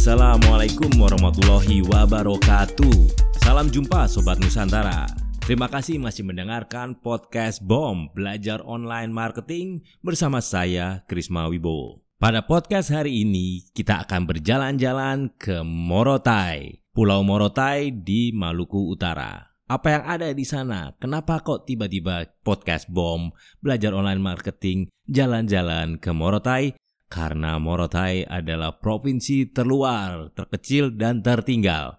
Assalamualaikum warahmatullahi wabarakatuh. Salam jumpa Sobat Nusantara. Terima kasih masih mendengarkan podcast BOM Belajar Online Marketing bersama saya Krisma Wibowo. Pada podcast hari ini kita akan berjalan-jalan ke Morotai, Pulau Morotai di Maluku Utara. Apa yang ada di sana? Kenapa kok tiba-tiba podcast BOM Belajar Online Marketing jalan-jalan ke Morotai? Karena Morotai adalah provinsi terluar, terkecil, dan tertinggal.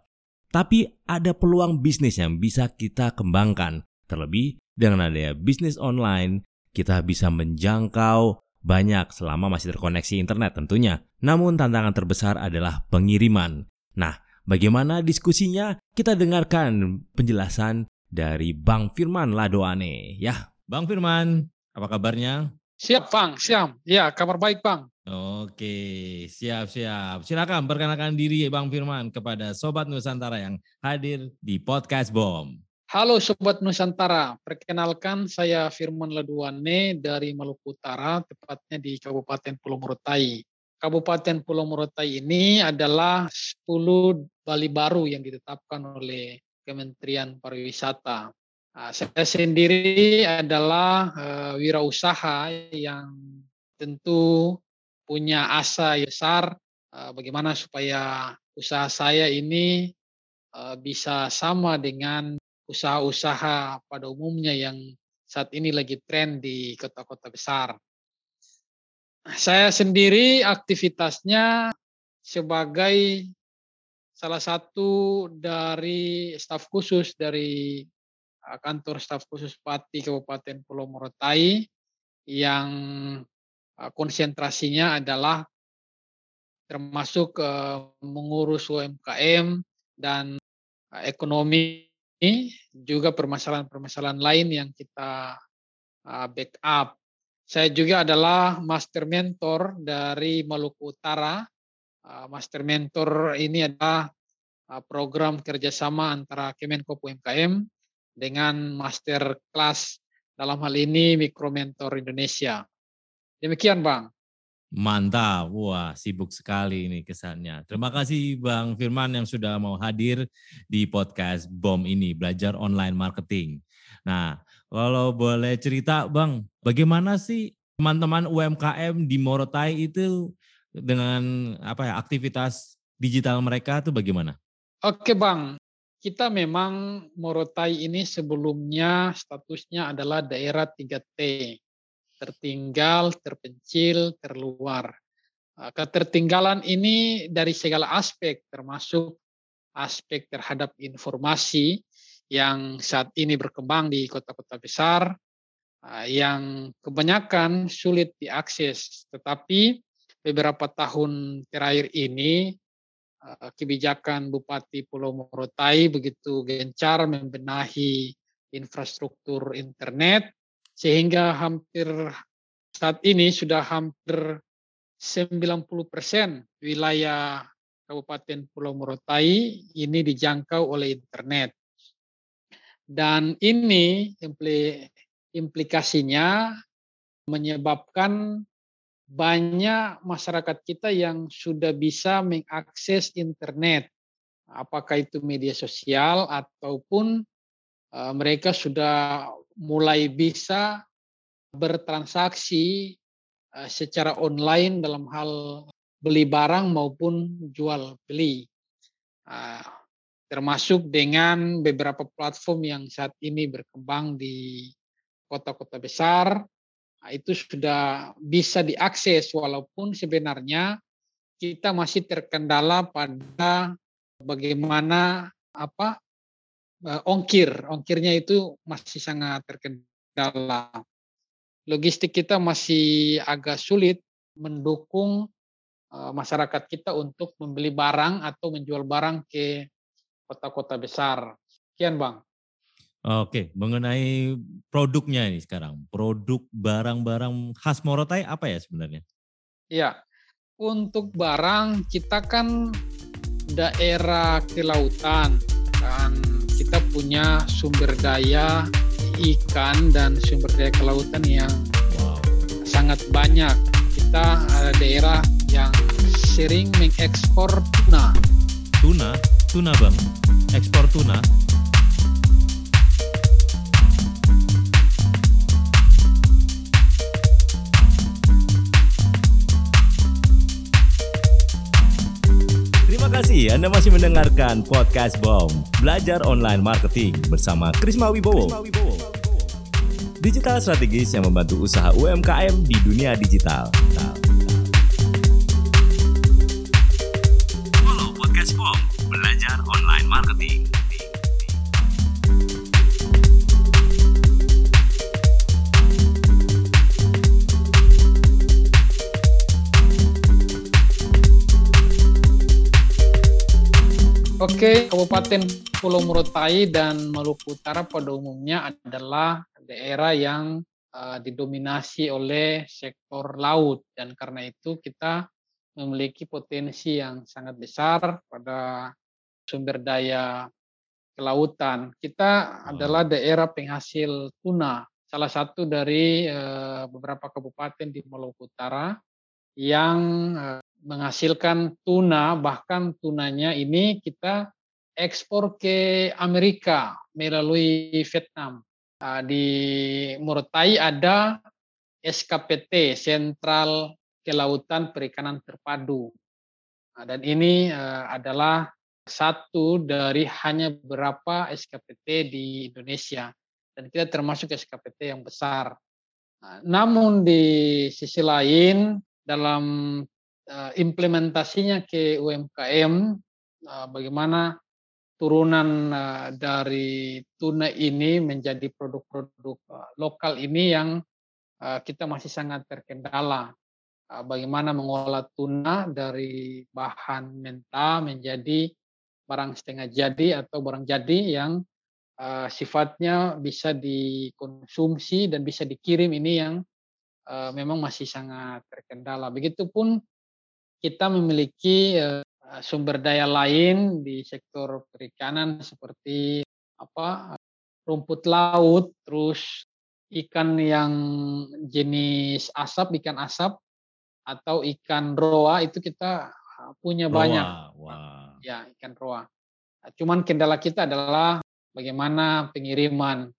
Tapi ada peluang bisnis yang bisa kita kembangkan. Terlebih dengan adanya bisnis online, kita bisa menjangkau banyak selama masih terkoneksi internet tentunya. Namun tantangan terbesar adalah pengiriman. Nah, bagaimana diskusinya? Kita dengarkan penjelasan dari Bang Firman Ladoane. Ya, Bang Firman, apa kabarnya? Siap, Bang. Siap. Ya, kabar baik, Bang. Oke, siap-siap. Silakan perkenalkan diri Bang Firman kepada Sobat Nusantara yang hadir di Podcast BOM. Halo Sobat Nusantara, perkenalkan saya Firman Leduane dari Maluku Utara, tepatnya di Kabupaten Pulau Morotai. Kabupaten Pulau Morotai ini adalah 10 Bali baru yang ditetapkan oleh Kementerian Pariwisata. Nah, saya sendiri adalah uh, wirausaha yang tentu punya asa besar uh, bagaimana supaya usaha saya ini uh, bisa sama dengan usaha-usaha pada umumnya yang saat ini lagi tren di kota-kota besar. Saya sendiri aktivitasnya sebagai salah satu dari staf khusus dari kantor staf khusus Pati Kabupaten Pulau Morotai yang konsentrasinya adalah termasuk mengurus UMKM dan ekonomi juga permasalahan-permasalahan lain yang kita backup. Saya juga adalah master mentor dari Maluku Utara. Master mentor ini adalah program kerjasama antara Kemenko UMKM dengan master class dalam hal ini Mikro Mentor Indonesia. Demikian Bang. Mantap, wah sibuk sekali ini kesannya. Terima kasih Bang Firman yang sudah mau hadir di podcast BOM ini, Belajar Online Marketing. Nah, kalau boleh cerita Bang, bagaimana sih teman-teman UMKM di Morotai itu dengan apa ya aktivitas digital mereka itu bagaimana? Oke Bang, kita memang Morotai ini sebelumnya statusnya adalah daerah 3T tertinggal, terpencil, terluar. Ah, ketertinggalan ini dari segala aspek, termasuk aspek terhadap informasi yang saat ini berkembang di kota-kota besar, ah, yang kebanyakan sulit diakses. Tetapi beberapa tahun terakhir ini, ah, kebijakan Bupati Pulau Morotai begitu gencar membenahi infrastruktur internet sehingga hampir saat ini sudah hampir 90 persen wilayah Kabupaten Pulau Morotai ini dijangkau oleh internet. Dan ini implikasinya menyebabkan banyak masyarakat kita yang sudah bisa mengakses internet, apakah itu media sosial ataupun eh, mereka sudah mulai bisa bertransaksi eh, secara online dalam hal beli barang maupun jual beli. Ah, termasuk dengan beberapa platform yang saat ini berkembang di kota-kota besar, ah, itu sudah bisa diakses walaupun sebenarnya kita masih terkendala pada bagaimana apa ongkir. Ongkirnya itu masih sangat terkendala. Logistik kita masih agak sulit mendukung uh, masyarakat kita untuk membeli barang atau menjual barang ke kota-kota besar. Sekian, Bang. Oke, mengenai produknya ini sekarang, produk barang-barang khas Morotai apa ya sebenarnya? Iya, untuk barang kita kan daerah kelautan kan kita punya sumber daya ikan dan sumber daya kelautan yang wow. sangat banyak. Kita ada daerah yang sering mengekspor tuna. Tuna? Tuna bang? Ekspor tuna? Kasih Anda masih mendengarkan Podcast BOM Belajar Online Marketing bersama Krisma Wibowo Digital strategis yang membantu usaha UMKM di dunia digital. Follow Podcast BOM Belajar Online Marketing. Oke, Kabupaten Pulau Morotai dan Maluku Utara pada umumnya adalah daerah yang uh, didominasi oleh sektor laut dan karena itu kita memiliki potensi yang sangat besar pada sumber daya kelautan. Kita adalah daerah penghasil tuna, salah satu dari uh, beberapa kabupaten di Maluku Utara yang uh, menghasilkan tuna, bahkan tunanya ini kita ekspor ke Amerika melalui Vietnam. Ah, di Morotai ada SKPT, Sentral Kelautan Perikanan Terpadu. Ah, dan ini ah, adalah satu dari hanya beberapa SKPT di Indonesia. Dan kita termasuk SKPT yang besar. Namun di sisi lain, dalam uh, implementasinya ke UMKM, uh, bagaimana turunan uh, dari tuna ini menjadi produk-produk lokal ini yang kita masih sangat terkendala. Bagaimana mengolah tuna dari bahan mentah menjadi barang setengah jadi atau barang jadi yang sifatnya bisa dikonsumsi dan bisa dikirim ini yang memang masih sangat terkendala. Begitupun kita memiliki uh, sumber daya lain di sektor perikanan seperti apa rumput laut, terus ikan yang jenis asap, ikan asap atau ikan roa itu kita punya roa, banyak. Wah. Ya, ikan roa. Cuman kendala kita adalah bagaimana pengiriman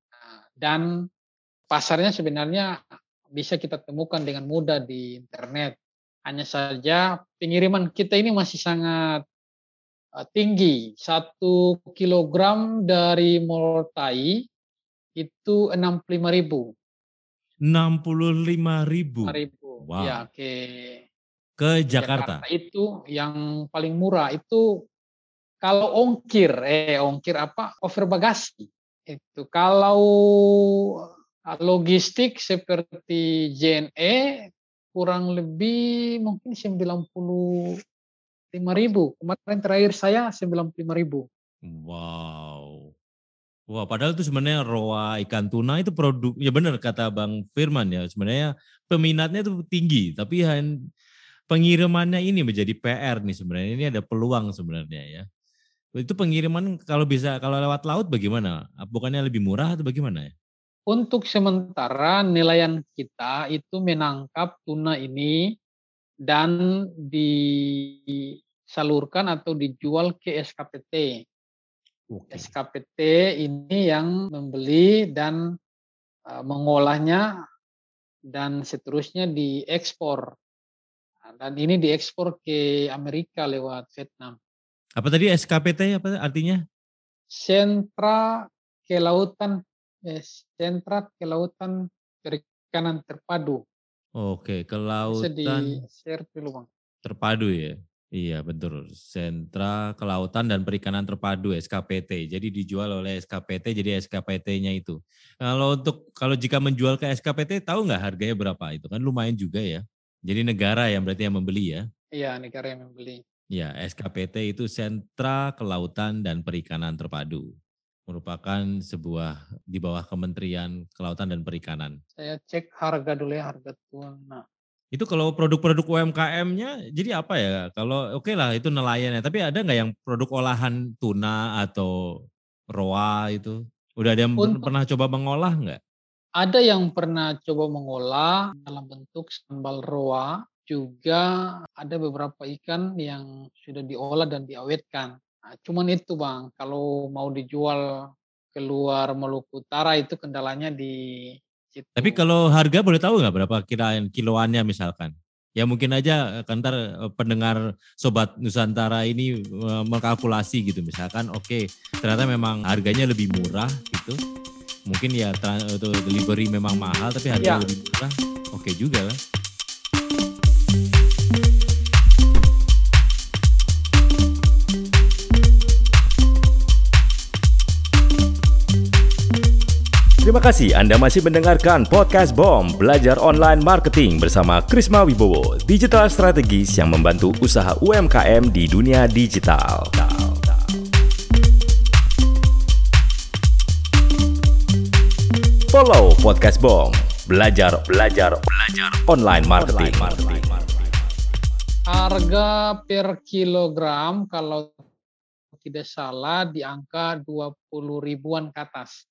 dan pasarnya sebenarnya bisa kita temukan dengan mudah di internet. Hanya saja pengiriman kita ini masih sangat uh, tinggi. Satu kilogram dari Morotai itu 65 ribu. 65 ribu? ribu. Wow. Ya, ke, ke Jakarta. Jakarta. Itu yang paling murah. Itu kalau ongkir, eh ongkir apa? Over bagasi. Itu kalau uh, logistik seperti JNE kurang lebih mungkin 95 ribu. Kemarin terakhir saya 95 ribu. Wow. Wah, padahal itu sebenarnya roa ikan tuna itu produk, ya benar kata Bang Firman ya, sebenarnya peminatnya itu tinggi, tapi pengirimannya ini menjadi PR nih sebenarnya, ini ada peluang sebenarnya ya. Itu pengiriman kalau bisa, kalau lewat laut bagaimana? Bukannya lebih murah atau bagaimana ya? Untuk sementara nilaian kita itu menangkap tuna ini dan disalurkan atau dijual ke SKPT. Okay. SKPT ini yang membeli dan uh, mengolahnya dan seterusnya diekspor. Nah, dan ini diekspor ke Amerika lewat Vietnam. Apa tadi SKPT apa artinya? Sentra Kelautan sentra kelautan perikanan terpadu. Oke, kelautan di share dulu bang. Terpadu ya. Iya betul, Sentra Kelautan dan Perikanan Terpadu SKPT. Jadi dijual oleh SKPT, jadi SKPT-nya itu. Kalau untuk kalau jika menjual ke SKPT, tahu nggak harganya berapa? Itu kan lumayan juga ya. Jadi negara yang berarti yang membeli ya? Iya, negara yang membeli. Ya, SKPT itu Sentra Kelautan dan Perikanan Terpadu merupakan sebuah di bawah Kementerian Kelautan dan Perikanan. Saya cek harga dulu ya, harga tuna. Itu kalau produk-produk UMKM-nya jadi apa ya? Kalau oke okay lah itu nelayan ya, tapi ada nggak yang produk olahan tuna atau roa itu? Udah ada yang Untuk, pernah coba mengolah nggak? Ada yang pernah coba mengolah dalam bentuk sambal roa juga ada beberapa ikan yang sudah diolah dan diawetkan. Nah, cuman itu bang, kalau mau dijual keluar Maluku Utara itu kendalanya di situ. Tapi kalau harga boleh tahu nggak berapa kiraan kiloannya misalkan? Ya mungkin aja eh, kan ntar eh, pendengar sobat Nusantara ini eh, mengkalkulasi gitu misalkan oke okay, ternyata memang harganya lebih murah gitu. Mungkin ya delivery memang mahal tapi harga ya. lebih murah. Oke okay juga lah. Terima kasih Anda masih mendengarkan podcast BOM Belajar Online Marketing bersama Krisma Wibowo, digital strategis yang membantu usaha UMKM di dunia digital. Follow podcast BOM Belajar Belajar Belajar Online Marketing. Harga per kilogram kalau tidak salah di angka 20 ribuan ke atas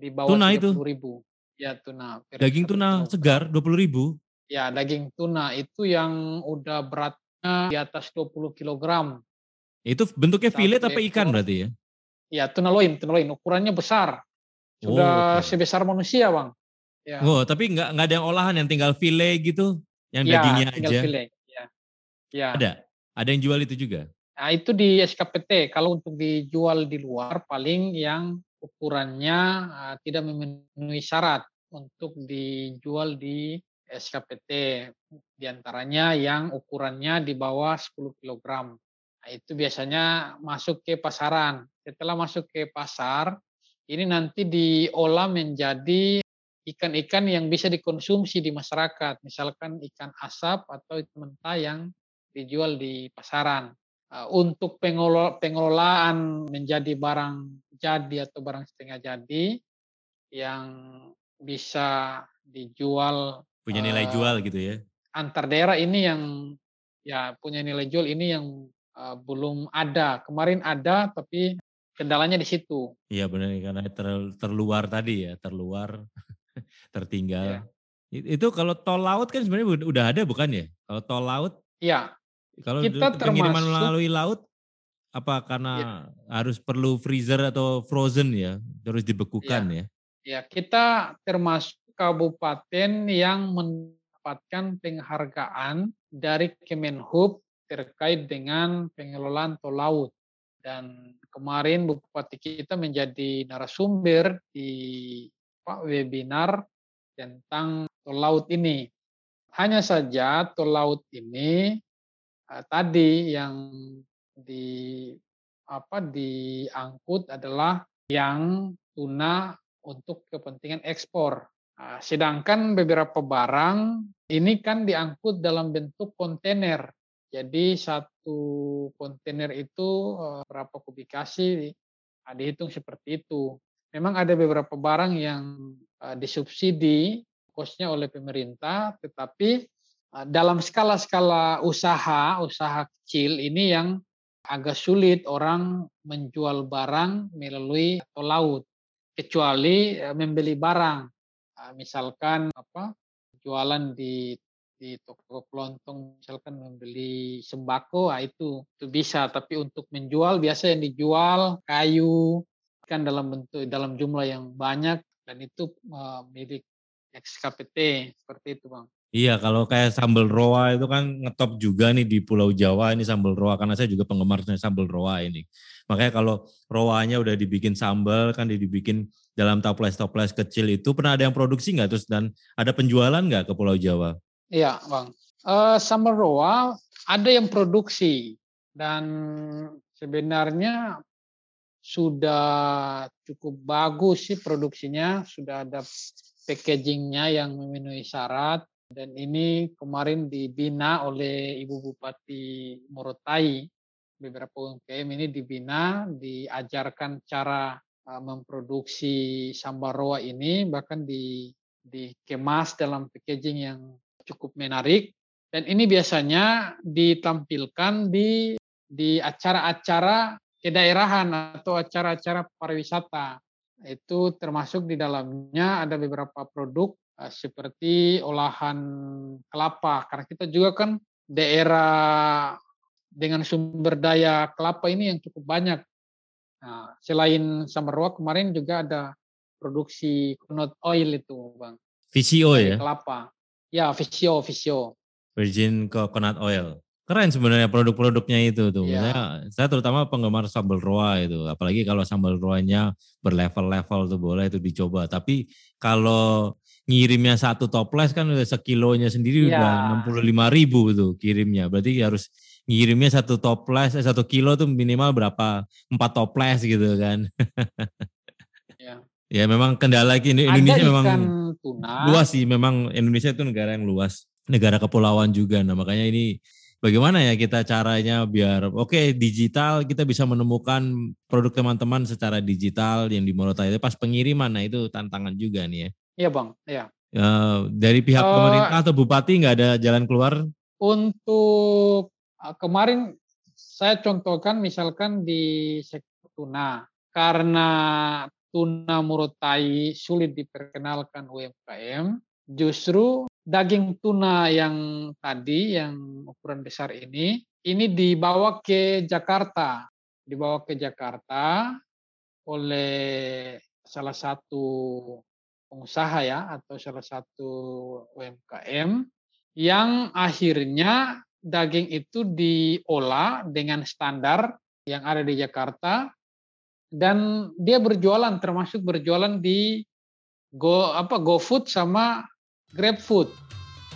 di bawah tuna itu. ribu. Ya tuna. Daging tuna segar dua puluh ribu. Ya daging tuna itu yang udah beratnya di atas 20 kilogram. Itu bentuknya fillet apa ikan berarti ya? Ya tuna loin, tuna loin ukurannya besar. Sudah oh, okay. sebesar manusia bang. Ya. Oh tapi nggak nggak ada yang olahan yang tinggal fillet gitu, yang ya, dagingnya aja. Ya. ya. Ada, ada yang jual itu juga. Nah itu di SKPT. Kalau untuk dijual di luar paling yang ukurannya uh, tidak memenuhi syarat untuk dijual di SKPT. Di antaranya yang ukurannya di bawah 10 kg. Nah, itu biasanya masuk ke pasaran. Setelah masuk ke pasar, ini nanti diolah menjadi ikan-ikan yang bisa dikonsumsi di masyarakat. Misalkan ikan asap atau mentah yang dijual di pasaran. Untuk pengelolaan menjadi barang jadi atau barang setengah jadi yang bisa dijual punya nilai uh, jual gitu ya? antar daerah ini yang ya punya nilai jual ini yang uh, belum ada. Kemarin ada tapi kendalanya di situ. Iya benar karena ter, terluar tadi ya terluar tertinggal. Ya. itu kalau tol laut kan sebenarnya udah ada bukan ya? Kalau tol laut iya kalau kita pengiriman termasuk, melalui laut apa karena ya. harus perlu freezer atau frozen ya, terus dibekukan ya? Ya, ya kita termasuk kabupaten yang mendapatkan penghargaan dari Kemenhub terkait dengan pengelolaan tol laut. Dan kemarin Bupati kita menjadi narasumber di Pak webinar tentang tol laut ini. Hanya saja tol laut ini uh, tadi yang di apa diangkut adalah yang tuna untuk kepentingan ekspor. Nah, sedangkan beberapa barang ini kan diangkut dalam bentuk kontainer. Jadi satu kontainer itu eh, berapa kubikasi nah, dihitung seperti itu. Memang ada beberapa barang yang uh, disubsidi kosnya oleh pemerintah, tetapi dalam skala-skala usaha, usaha kecil ini yang agak sulit orang menjual barang melalui atau laut kecuali eh, membeli barang. Ah, misalkan apa jualan di di toko kelontong misalkan membeli sembako ah itu itu bisa. Tapi untuk menjual biasa yang dijual kayu kan dalam bentuk dalam jumlah yang banyak dan itu uh, milik XKPT seperti itu bang Iya, kalau kayak sambal roa itu kan ngetop juga nih di Pulau Jawa ini sambal roa karena saya juga penggemar sambal roa ini. Makanya kalau roanya udah dibikin sambal kan dibikin dalam toples-toples kecil itu pernah ada yang produksi nggak terus dan ada penjualan nggak ke Pulau Jawa? Iya, bang. Uh, sambal roa ada yang produksi dan sebenarnya sudah cukup bagus sih produksinya, sudah ada packagingnya yang memenuhi syarat dan ini kemarin dibina oleh Ibu Bupati Morotai. Beberapa UMKM ini dibina, diajarkan cara memproduksi sambal roa ini, bahkan di, dikemas dalam packaging yang cukup menarik. Dan ini biasanya ditampilkan di di acara-acara kedaerahan atau acara-acara pariwisata. Itu termasuk di dalamnya ada beberapa produk seperti olahan kelapa karena kita juga kan daerah dengan sumber daya kelapa ini yang cukup banyak. Nah, selain Samarwa kemarin juga ada produksi coconut oil itu, Bang. VCO ya? Kelapa. Ya, VCO, VCO. Virgin coconut oil keren sebenarnya produk-produknya itu tuh. Yeah. Saya, saya terutama penggemar sambal roa itu, apalagi kalau sambal roanya berlevel-level tuh boleh itu dicoba. Tapi kalau ngirimnya satu toples kan udah sekilonya sendiri yeah. udah enam puluh lima ribu tuh kirimnya. Berarti harus ngirimnya satu toples, eh, satu kilo tuh minimal berapa empat toples gitu kan. yeah. Ya memang kendala ini Indonesia memang tuna. luas sih. Memang Indonesia itu negara yang luas, negara kepulauan juga. Nah makanya ini bagaimana ya kita caranya biar oke okay, digital kita bisa menemukan produk teman-teman secara digital yang di Morotai itu pas pengiriman nah itu tantangan juga nih ya. Iya bang, iya. Uh, dari pihak uh, pemerintah atau bupati nggak ada jalan keluar? Untuk uh, kemarin saya contohkan misalkan di sektor tuna karena tuna Morotai sulit diperkenalkan UMKM, justru daging tuna yang tadi yang ukuran besar ini ini dibawa ke Jakarta, dibawa ke Jakarta oleh salah satu pengusaha ya atau salah satu UMKM yang akhirnya daging itu diolah dengan standar yang ada di Jakarta dan dia berjualan termasuk berjualan di Go apa GoFood sama GrabFood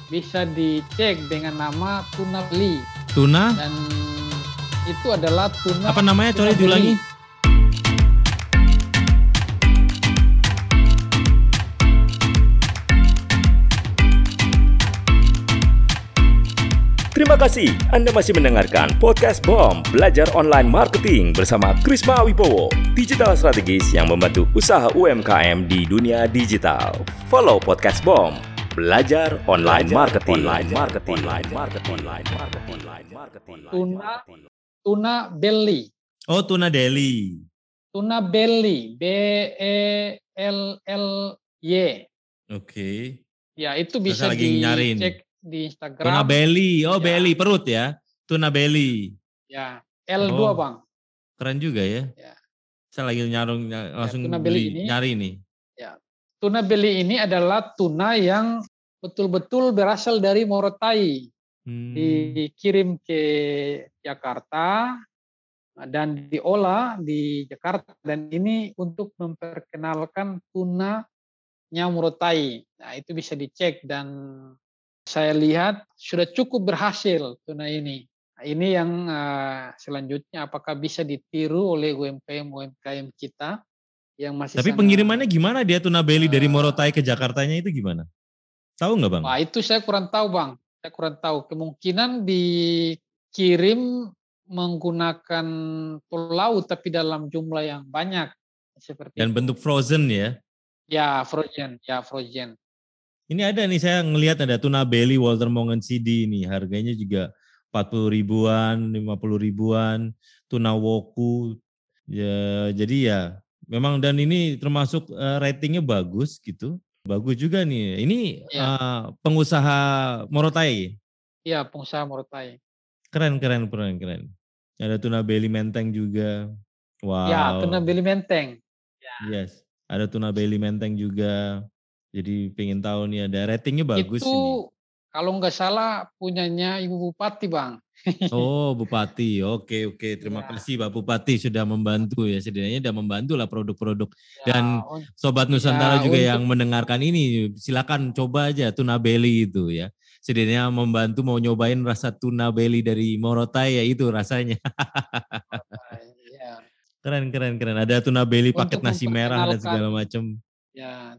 bisa dicek dengan nama tuna beli. Tuna? Dan itu adalah tuna. Apa namanya? Coba diulangi. Terima kasih Anda masih mendengarkan Podcast BOM Belajar Online Marketing bersama Krisma Wibowo Digital strategis yang membantu usaha UMKM di dunia digital Follow Podcast BOM Belajar online marketing. Online marketing. Online marketing. Online marketing. Online marketing. Tuna tuna belly. Oh, tuna deli. Tuna belly. B E L L Y. Oke. Okay. Ya, itu bisa lagi dicek di Instagram. Tuna belly. Oh, ya. belly perut ya. Tuna belly. Ya, L2, oh, Bang. Keren juga ya. Ya. Saya lagi nyarung langsung ya, tuna belly ini, nyari nih. Tuna beli ini adalah tuna yang betul-betul berasal dari Morotai. Hmm. Dikirim ke Jakarta dan diolah di Jakarta dan ini untuk memperkenalkan tuna nya Morotai. Nah, itu bisa dicek dan saya lihat sudah cukup berhasil tuna ini. Nah, ini yang uh, selanjutnya apakah bisa ditiru oleh UMKM UMKM kita yang masih Tapi pengirimannya gimana dia tuna beli uh, dari Morotai ke Jakartanya itu gimana? Tahu nggak bang? Wah itu saya kurang tahu bang. Saya kurang tahu. Kemungkinan dikirim menggunakan pulau tapi dalam jumlah yang banyak seperti. Dan itu. bentuk frozen ya? Ya frozen, ya frozen. Ini ada nih saya ngelihat ada tuna belly Walter Mongen CD ini harganya juga 40 ribuan, 50 ribuan, tuna woku. Ya, jadi ya memang dan ini termasuk uh, ratingnya bagus gitu. Bagus juga nih. Ini ya. uh, pengusaha Morotai. Iya, pengusaha Morotai. Keren, keren, keren, keren. Ada tuna belly menteng juga. Wow. Ya, tuna belly menteng. Ya. Yes. Ada tuna belly menteng juga. Jadi pengen tahu nih ada ratingnya bagus Itu ini. kalau nggak salah punyanya Ibu Bupati, Bang. Oh, Bupati. Oke, oke. Terima ya. kasih Pak Bupati sudah membantu ya. Setidaknya sudah membantu lah produk-produk. Ya, Dan Sobat Nusantara ya, juga untuk... yang mendengarkan ini, silakan coba aja tuna belly itu ya. Setidaknya membantu mau nyobain rasa tuna belly dari Morotai ya itu rasanya. ya. Keren, keren, keren. Ada tuna belly paket nasi merah dan segala macam. Ya,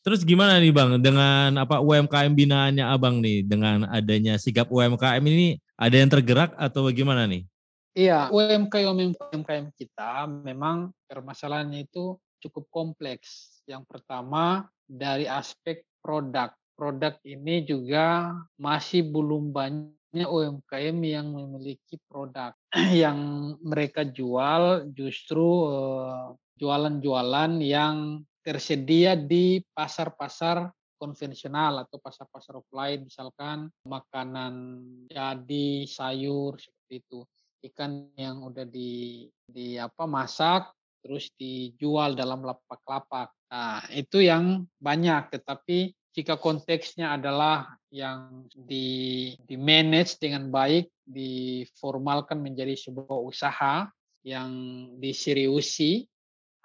Terus gimana nih Bang dengan apa UMKM binaannya Abang nih dengan adanya sigap UMKM ini ada yang tergerak atau bagaimana nih? Iya, UMKM UMKM kita memang permasalahannya itu cukup kompleks. Yang pertama dari aspek produk. Produk ini juga masih belum banyak UMKM yang memiliki produk yang mereka jual justru eh, jualan-jualan yang tersedia di pasar-pasar konvensional atau pasar-pasar offline misalkan makanan jadi sayur seperti itu. Ikan yang udah di di apa masak terus dijual dalam lapak-lapak. Nah itu yang banyak tetapi jika konteksnya adalah yang di, di manage dengan baik, diformalkan menjadi sebuah usaha yang diseriusi,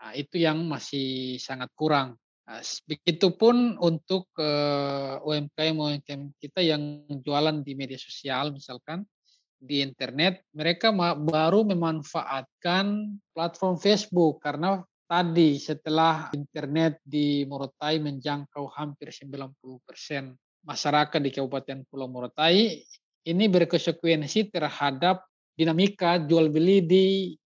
nah, itu yang masih sangat kurang. Nah, begitupun untuk uh, UMKM UMKM kita yang jualan di media sosial misalkan di internet, mereka baru memanfaatkan platform Facebook karena tadi setelah internet di Morotai menjangkau hampir 90% masyarakat di Kabupaten Pulau Morotai, ini berkonsekuensi terhadap dinamika jual beli di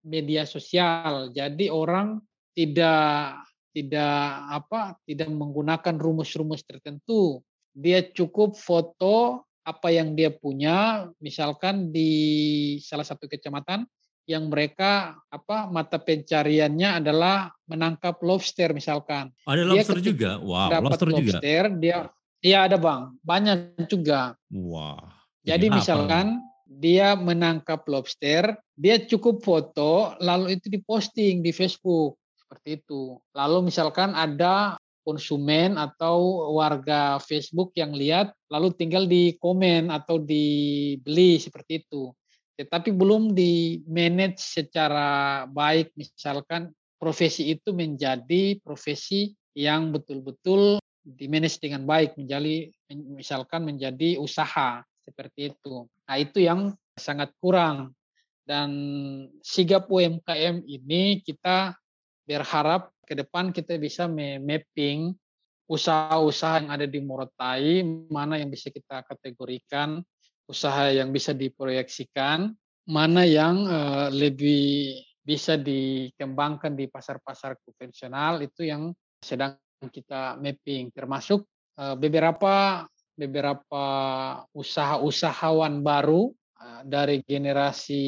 media sosial. Jadi orang tidak tidak apa tidak menggunakan rumus-rumus tertentu. Dia cukup foto apa yang dia punya, misalkan di salah satu kecamatan yang mereka apa mata pencariannya adalah menangkap lobster misalkan. Ada lobster juga. Wow, dapat lobster, lobster juga. dia Iya ada bang, banyak juga. Wah. Jadi misalkan dia menangkap lobster, dia cukup foto, lalu itu diposting di Facebook seperti itu. Lalu misalkan ada konsumen atau warga Facebook yang lihat, lalu tinggal di komen atau dibeli seperti itu tetapi belum di manage secara baik misalkan profesi itu menjadi profesi yang betul-betul di manage dengan baik menjadi misalkan menjadi usaha seperti itu. Nah, itu yang sangat kurang dan sigap UMKM ini kita berharap ke depan kita bisa mapping usaha-usaha yang ada di Morotai mana yang bisa kita kategorikan usaha yang bisa diproyeksikan, mana yang uh, lebih bisa dikembangkan di pasar-pasar konvensional itu yang sedang kita mapping termasuk uh, beberapa beberapa usaha-usahawan baru uh, dari generasi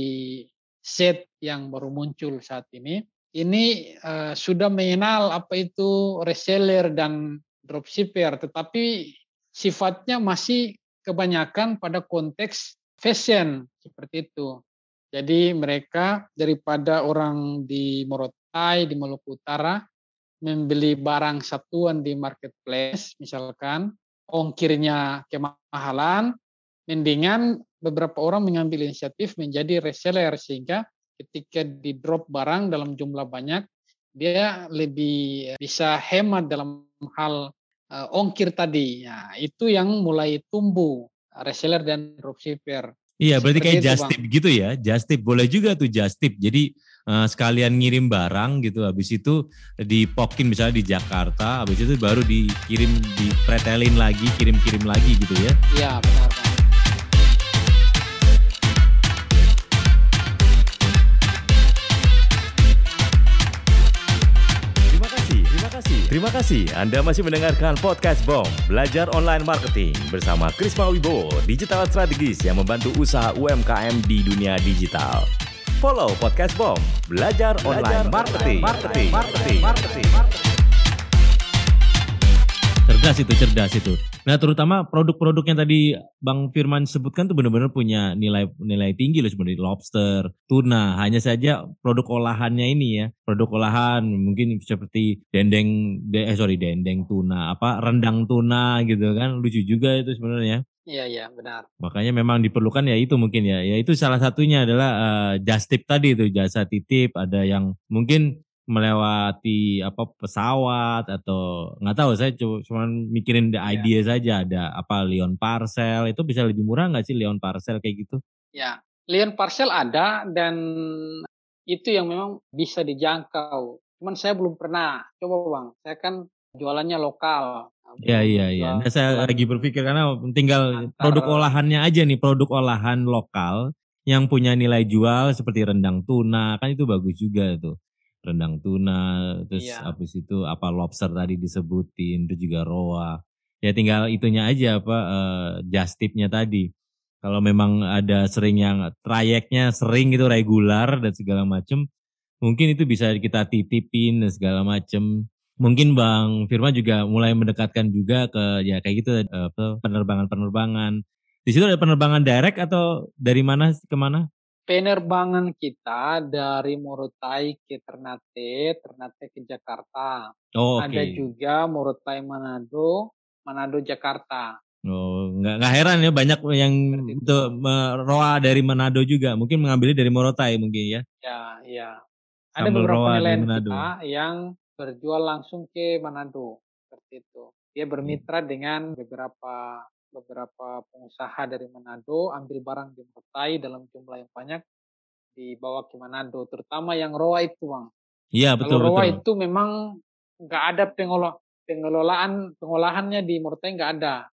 Z yang baru muncul saat ini ini uh, sudah mengenal apa itu reseller dan dropshipper tetapi sifatnya masih kebanyakan pada konteks fashion seperti itu. Jadi mereka daripada orang di Morotai, di Maluku Utara membeli barang satuan di marketplace misalkan ongkirnya kemahalan, mendingan beberapa orang mengambil inisiatif menjadi reseller sehingga ketika di drop barang dalam jumlah banyak dia lebih bisa hemat dalam hal uh, ongkir tadi. Ya, itu yang mulai tumbuh reseller dan dropshipper. Iya, berarti kayak just tip gitu ya. Just tip boleh juga tuh just tip. Jadi uh, sekalian ngirim barang gitu habis itu dipokin misalnya di Jakarta, habis itu baru dikirim dipretelin lagi, kirim-kirim lagi gitu ya. Iya, benar. benar. Terima kasih Anda masih mendengarkan podcast BOM Belajar Online Marketing bersama Krisma Wibowo, digital strategis yang membantu usaha UMKM di dunia digital. Follow podcast BOM Belajar, Belajar Online Marketing. Marketing. Marketing. Marketing. Marketing. Cerdas itu, cerdas itu. Nah, terutama produk-produk yang tadi Bang Firman sebutkan tuh benar-benar punya nilai nilai tinggi loh seperti lobster, tuna. Hanya saja produk olahannya ini ya, produk olahan mungkin seperti dendeng, de, eh sorry dendeng tuna, apa rendang tuna gitu kan, lucu juga itu sebenarnya. Iya iya benar. Makanya memang diperlukan ya itu mungkin ya, ya itu salah satunya adalah uh, just tip tadi itu jasa titip. Ada yang mungkin melewati apa pesawat atau nggak tahu saya cuma mikirin the iya. idea ya. saja ada apa Leon Parcel itu bisa lebih murah nggak sih Leon Parcel kayak gitu? Ya Leon Parcel ada dan itu yang memang bisa dijangkau. Cuman saya belum pernah coba bang. Saya kan jualannya lokal. Ya iya iya. Nah, saya lagi berpikir karena tinggal antar, produk olahannya aja nih produk olahan lokal yang punya nilai jual seperti rendang tuna kan itu bagus juga tuh rendang tuna, terus iya. habis itu apa lobster tadi disebutin, itu juga roa. Ya tinggal itunya aja apa uh, just tipnya tadi. Kalau memang ada sering yang trayeknya sering gitu regular dan segala macam, mungkin itu bisa kita titipin dan segala macam. mungkin Bang Firman juga mulai mendekatkan juga ke ya kayak gitu penerbangan-penerbangan. Di situ ada penerbangan direct atau dari mana ke mana? Penerbangan kita dari Morotai ke Ternate, Ternate ke Jakarta. Oh, okay. Ada juga Morotai Manado, Manado Jakarta. Oh, nggak nggak heran ya banyak yang itu roa dari Manado juga, mungkin mengambilnya dari Morotai mungkin ya. Ya, ya. Ada Sambal beberapa nelayan kita yang berjual langsung ke Manado seperti itu. Dia bermitra hmm. dengan beberapa beberapa pengusaha dari Manado ambil barang di Morotai dalam jumlah yang banyak dibawa ke Manado, terutama yang roa itu, bang. Iya betul. Kalau roa betul. itu memang nggak ada pengelola, pengelolaan pengolahannya di Morotai nggak ada.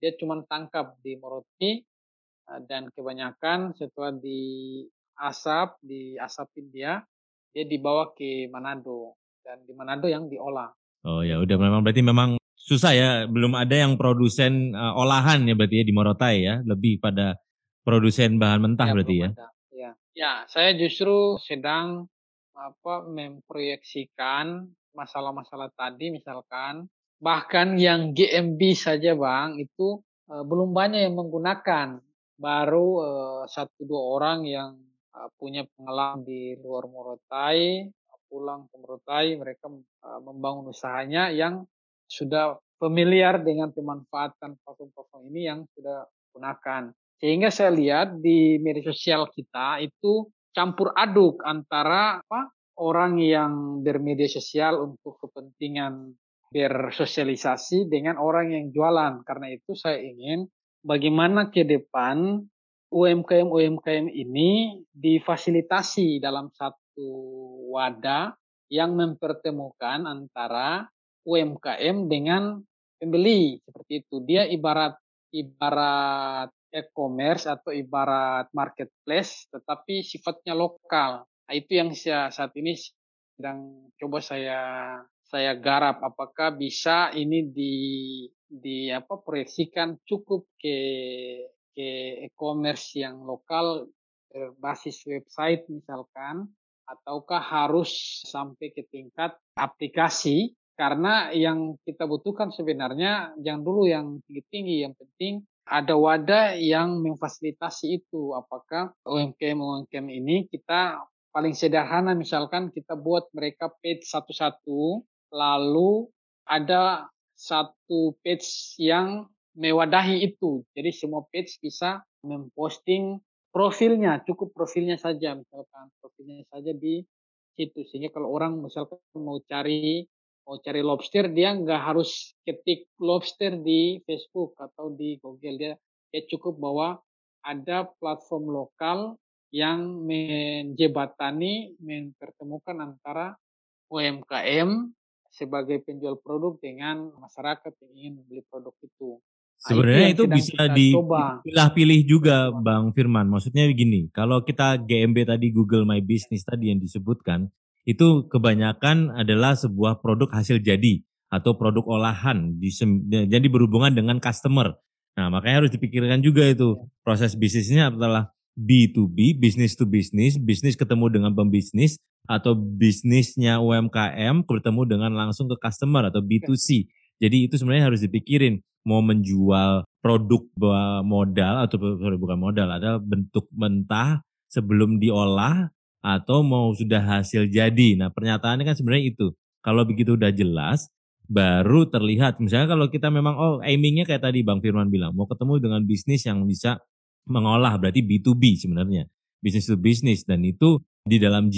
Dia cuma tangkap di Morotai eh, dan kebanyakan setelah di asap, di asapin dia, dia dibawa ke Manado dan di Manado yang diolah. Oh ya udah memang berarti memang susah ya, belum ada yang produsen uh, olahan ya berarti ya di Morotai ya, lebih pada produsen bahan mentah ya, berarti ya. Ya. ya, saya justru sedang apa memproyeksikan masalah-masalah tadi misalkan bahkan yang GMB saja Bang itu uh, belum banyak yang menggunakan baru uh, satu dua orang yang uh, punya pengalaman di luar Morotai pulang ke Morotai mereka membangun usahanya yang sudah familiar dengan pemanfaatan platform-platform ini yang sudah gunakan. Sehingga saya lihat di media sosial kita itu campur aduk antara apa, orang yang bermedia sosial untuk kepentingan bersosialisasi dengan orang yang jualan. Karena itu saya ingin bagaimana ke depan UMKM-UMKM ini difasilitasi dalam satu wadah yang mempertemukan antara UMKM dengan pembeli seperti itu. Dia ibarat ibarat e-commerce atau ibarat marketplace tetapi sifatnya lokal. Nah, itu yang saya, saat ini sedang coba saya saya garap apakah bisa ini di di apa proyeksikan cukup ke ke e-commerce yang lokal berbasis website misalkan ataukah harus sampai ke tingkat aplikasi karena yang kita butuhkan sebenarnya jangan dulu yang tinggi-tinggi yang penting ada wadah yang memfasilitasi itu. Apakah UMKM UMKM ini kita paling sederhana misalkan kita buat mereka page satu-satu lalu ada satu page yang mewadahi itu. Jadi semua page bisa memposting profilnya, cukup profilnya saja misalkan profilnya saja di situ. Sehingga kalau orang misalkan mau cari mau cari lobster dia nggak harus ketik lobster di Facebook atau di Google dia dia cukup bahwa ada platform lokal yang menjebatani mempertemukan antara UMKM sebagai penjual produk dengan masyarakat yang ingin membeli produk itu. Nah, Sebenarnya itu, itu bisa dipilah-pilih juga Bang Firman. Maksudnya begini, kalau kita GMB tadi Google My Business tadi yang disebutkan, itu kebanyakan adalah sebuah produk hasil jadi atau produk olahan. Jadi berhubungan dengan customer. Nah makanya harus dipikirkan juga itu proses bisnisnya adalah B2B, business to business, bisnis ketemu dengan pembisnis, atau bisnisnya UMKM bertemu dengan langsung ke customer atau B2C. Jadi itu sebenarnya harus dipikirin mau menjual produk modal atau bukan modal ada bentuk mentah sebelum diolah atau mau sudah hasil jadi. Nah pernyataannya kan sebenarnya itu. Kalau begitu udah jelas, baru terlihat. Misalnya kalau kita memang, oh aimingnya kayak tadi Bang Firman bilang, mau ketemu dengan bisnis yang bisa mengolah, berarti B2B sebenarnya. Bisnis to bisnis. Dan itu di dalam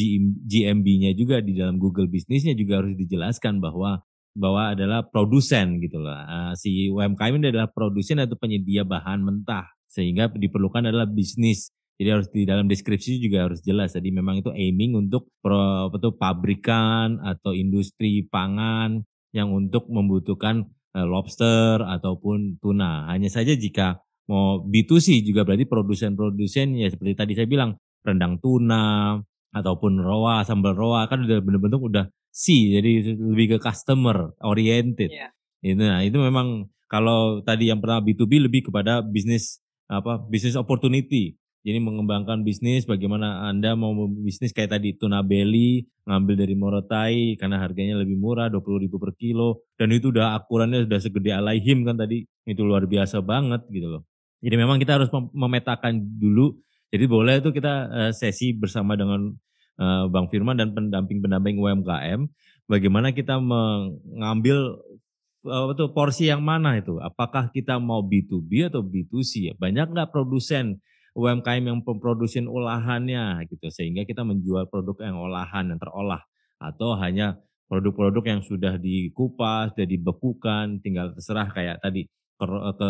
GMB-nya juga, di dalam Google bisnisnya juga harus dijelaskan bahwa bahwa adalah produsen gitu loh. Uh, si UMKM ini adalah produsen atau penyedia bahan mentah sehingga diperlukan adalah bisnis. Jadi harus di dalam deskripsi juga harus jelas. Jadi memang itu aiming untuk pro, apa tuh, pabrikan atau industri pangan yang untuk membutuhkan uh, lobster ataupun tuna. Hanya saja jika mau B2C juga berarti produsen-produsen ya seperti tadi saya bilang rendang tuna ataupun roa, sambal roa kan udah bener-bener udah C jadi lebih ke customer oriented. Yeah. Itu nah itu memang kalau tadi yang pertama B2B lebih kepada bisnis apa bisnis opportunity. Jadi mengembangkan bisnis, bagaimana Anda mau bisnis kayak tadi tuna belly, ngambil dari Morotai karena harganya lebih murah, 20 ribu per kilo. Dan itu udah akurannya sudah segede alaihim kan tadi, itu luar biasa banget gitu loh. Jadi memang kita harus memetakan dulu, jadi boleh itu kita uh, sesi bersama dengan uh, Bang Firman dan pendamping-pendamping UMKM, bagaimana kita mengambil itu porsi yang mana itu? Apakah kita mau B2B atau B2C? Banyak nggak produsen UMKM yang memproduksi olahannya gitu sehingga kita menjual produk yang olahan yang terolah atau hanya produk-produk yang sudah dikupas, sudah dibekukan, tinggal terserah kayak tadi ke, ke,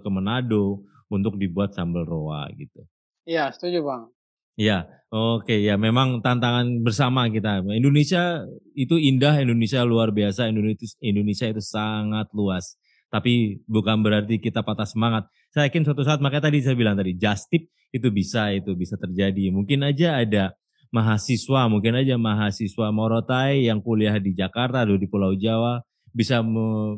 ke Manado untuk dibuat sambal roa gitu. Iya, setuju Bang. Iya, oke ya memang tantangan bersama kita. Indonesia itu indah, Indonesia luar biasa, Indonesia Indonesia itu sangat luas. Tapi bukan berarti kita patah semangat. Saya yakin suatu saat makanya tadi saya bilang tadi just tip itu bisa itu bisa terjadi. Mungkin aja ada mahasiswa, mungkin aja mahasiswa Morotai yang kuliah di Jakarta atau di Pulau Jawa bisa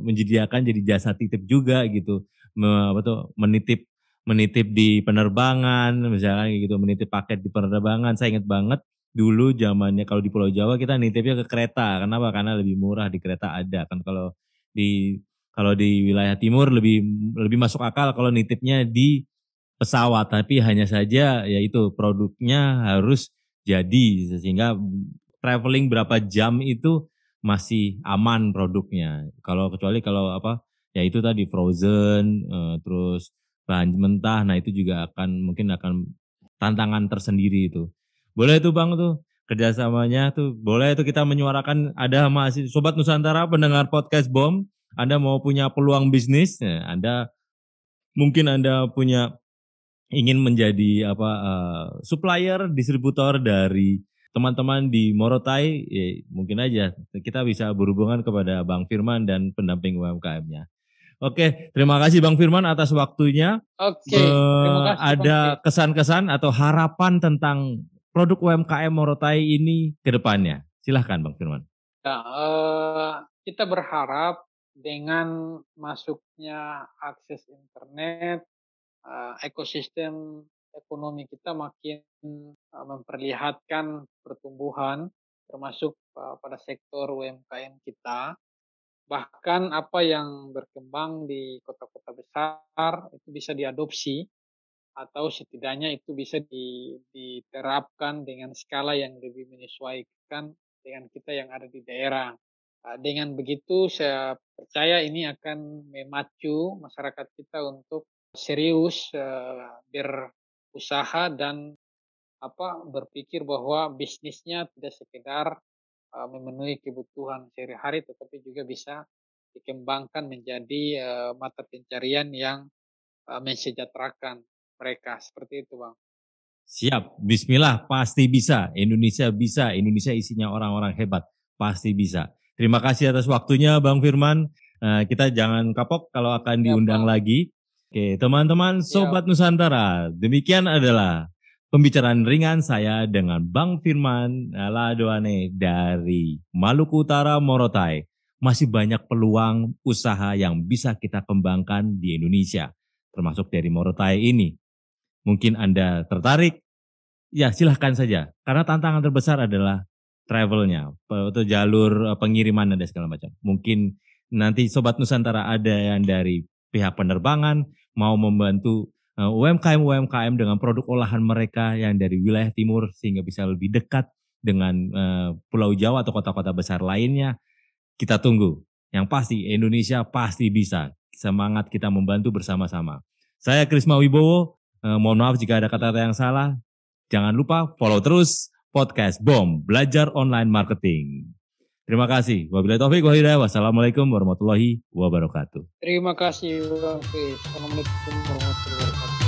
menyediakan jadi jasa titip juga gitu. Me, apa tuh menitip menitip di penerbangan misalnya gitu menitip paket di penerbangan saya ingat banget dulu zamannya kalau di Pulau Jawa kita nitipnya ke kereta kenapa karena lebih murah di kereta ada kan kalau di kalau di wilayah timur lebih lebih masuk akal kalau nitipnya di pesawat, tapi hanya saja yaitu produknya harus jadi sehingga traveling berapa jam itu masih aman produknya. Kalau kecuali kalau apa ya itu tadi frozen eh, terus bahan mentah, nah itu juga akan mungkin akan tantangan tersendiri itu. Boleh itu bang tuh kerjasamanya tuh boleh itu kita menyuarakan ada masih sobat Nusantara pendengar podcast bom anda mau punya peluang bisnis, ya, Anda mungkin Anda punya ingin menjadi apa uh, supplier, distributor dari teman-teman di Morotai, ya, mungkin aja kita bisa berhubungan kepada Bang Firman dan pendamping UMKM-nya. Oke, terima kasih Bang Firman atas waktunya. Oke, uh, Ada kesan-kesan atau harapan tentang produk UMKM Morotai ini ke depannya. Silahkan Bang Firman. Ya, uh, kita berharap dengan masuknya akses internet, uh, ekosistem ekonomi kita makin uh, memperlihatkan pertumbuhan, termasuk uh, pada sektor UMKM kita. Bahkan apa yang berkembang di kota-kota besar itu bisa diadopsi atau setidaknya itu bisa diterapkan dengan skala yang lebih menyesuaikan dengan kita yang ada di daerah. Dengan begitu saya percaya ini akan memacu masyarakat kita untuk serius berusaha dan apa berpikir bahwa bisnisnya tidak sekedar memenuhi kebutuhan sehari-hari tetapi juga bisa dikembangkan menjadi mata pencarian yang mensejahterakan mereka seperti itu bang. Siap, Bismillah pasti bisa. Indonesia bisa. Indonesia isinya orang-orang hebat, pasti bisa. Terima kasih atas waktunya Bang Firman. Uh, kita jangan kapok kalau akan diundang ya, lagi. Oke, teman-teman Sobat ya. Nusantara, demikian adalah pembicaraan ringan saya dengan Bang Firman Ladoane dari Maluku Utara Morotai. Masih banyak peluang usaha yang bisa kita kembangkan di Indonesia, termasuk dari Morotai ini. Mungkin Anda tertarik? Ya silahkan saja, karena tantangan terbesar adalah travelnya atau jalur eh, pengiriman dan segala macam. Mungkin nanti Sobat Nusantara ada yang dari pihak penerbangan mau membantu UMKM-UMKM eh, dengan produk olahan mereka yang dari wilayah timur sehingga bisa lebih dekat dengan uh, Pulau Jawa atau kota-kota besar lainnya. Kita tunggu. Yang pasti Indonesia pasti bisa. Semangat kita membantu bersama-sama. Saya Krisma Wibowo. Mohon maaf jika ada kata-kata yang salah. Jangan lupa follow terus podcast BOM, Belajar Online Marketing. Terima kasih. Wabillahi taufiq wa Wassalamualaikum warahmatullahi wabarakatuh. Terima kasih Assalamualaikum warahmatullahi wabarakatuh.